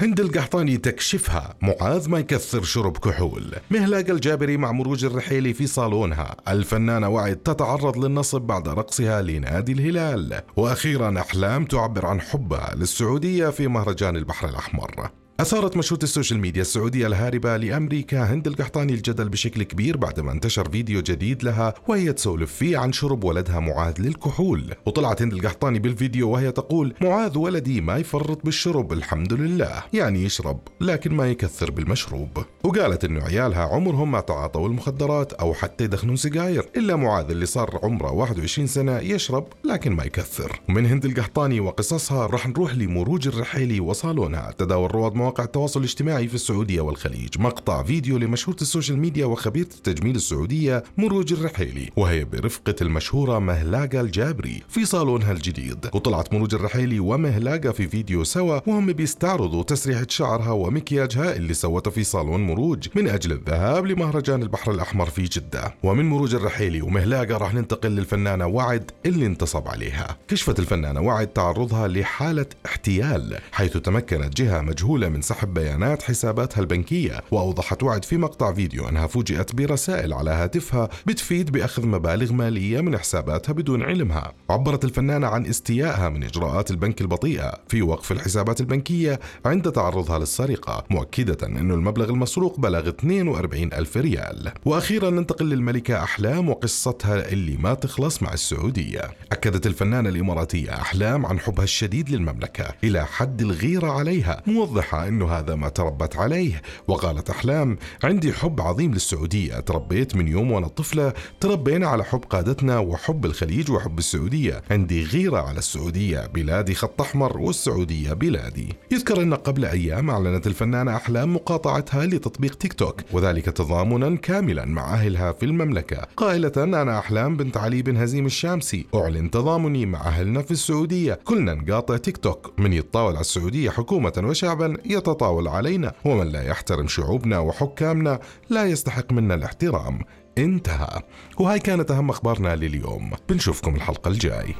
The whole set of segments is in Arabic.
هند القحطاني تكشفها. معاذ ما يكثر شرب كحول. مهلاق الجابري مع مروج الرحيلي في صالونها. الفنانة وعد تتعرض للنصب بعد رقصها لنادي الهلال. وأخيرا أحلام تعبر عن حبها للسعودية في مهرجان البحر الأحمر. أثارت مشهورة ال social media السعودية الهاربة لأمريكا هند القحطاني الجدل بشكل كبير بعدما انتشر فيديو جديد لها وهي تسولف فيه عن شرب ولدها معاذ للكحول. وطلعت هند القحطاني بالفيديو وهي تقول معاذ ولدي ما يفرط بالشرب الحمد لله. يعني يشرب لكن ما يكثر بالمشروب. وقالت إنه عيالها عمرهم ما تعاطوا المخدرات أو حتى يدخنون سجاير إلا معاذ اللي صار عمره 21 سنة يشرب لكن ما يكثر. ومن هند القحطاني وقصصها راح نروح لمروج الرحيلي وصالونها. تداول رواد مواقع التواصل الاجتماعي في السعودية والخليج. مقطع فيديو لمشهورة ال social media وخبيرة التجميل السعودية مروج الرحيلي وهي برفقة المشهورة مهلاقة الجابري في صالونها الجديد. وطلعت مروج الرحيلي ومهلاقة في فيديو سوا وهم بيستعرضوا تسريحة شعرها ومكياجها اللي سوته في صالون مروج من أجل الذهاب لمهرجان البحر الأحمر في جدة. ومن مروج الرحيلي ومهلاقة راح ننتقل للفنانة وعد اللي انتصب عليها. كشفت الفنانة وعد تعرضها لحالة احتيال حيث تمكنت جهة مجهولة من سحب بيانات حساباتها البنكية وأوضحت وعد في مقطع فيديو أنها فوجئت برسائل على هاتفها بتفيد بأخذ مبالغ مالية من حساباتها بدون علمها. عبرت الفنانة عن استيائها من إجراءات البنك البطيئة في وقف الحسابات البنكية عند تعرضها للسرقة مؤكدة أن المبلغ المسروق بلغ 42 ألف ريال. وأخيرا ننتقل للملكة أحلام وقصتها اللي ما تخلص مع السعودية. أكدت الفنانة الإماراتية أحلام عن حبها الشديد للمملكة إلى حد الغيرة عليها موضحة أنه هذا ما تربت عليه. وقالت أحلام عندي حب عظيم للسعودية. تربيت من يوم وأنا طفلة تربينا على حب قادتنا وحب الخليج وحب السعودية. عندي غيرة على السعودية بلادي خط أحمر والسعودية بلادي. يذكر أن قبل أيام أعلنت الفنانة أحلام مقاطعتها لتطبيق تيك توك وذلك تضامنا كاملا مع أهلها في المملكة. قائلة أنا أحلام بنت علي بن هزيم الشامسي. أعلن تضامني مع أهلنا في السعودية. كلنا نقاطع تيك توك. من يتطاول على السعودية حكومة وشعبا يتطاول علينا ومن لا يحترم شعوبنا وحكامنا لا يستحق منا الاحترام. انتهى. وهاي كانت أهم أخبارنا لليوم. بنشوفكم الحلقة الجاي.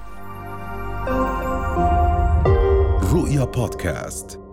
رؤيا بودكاست.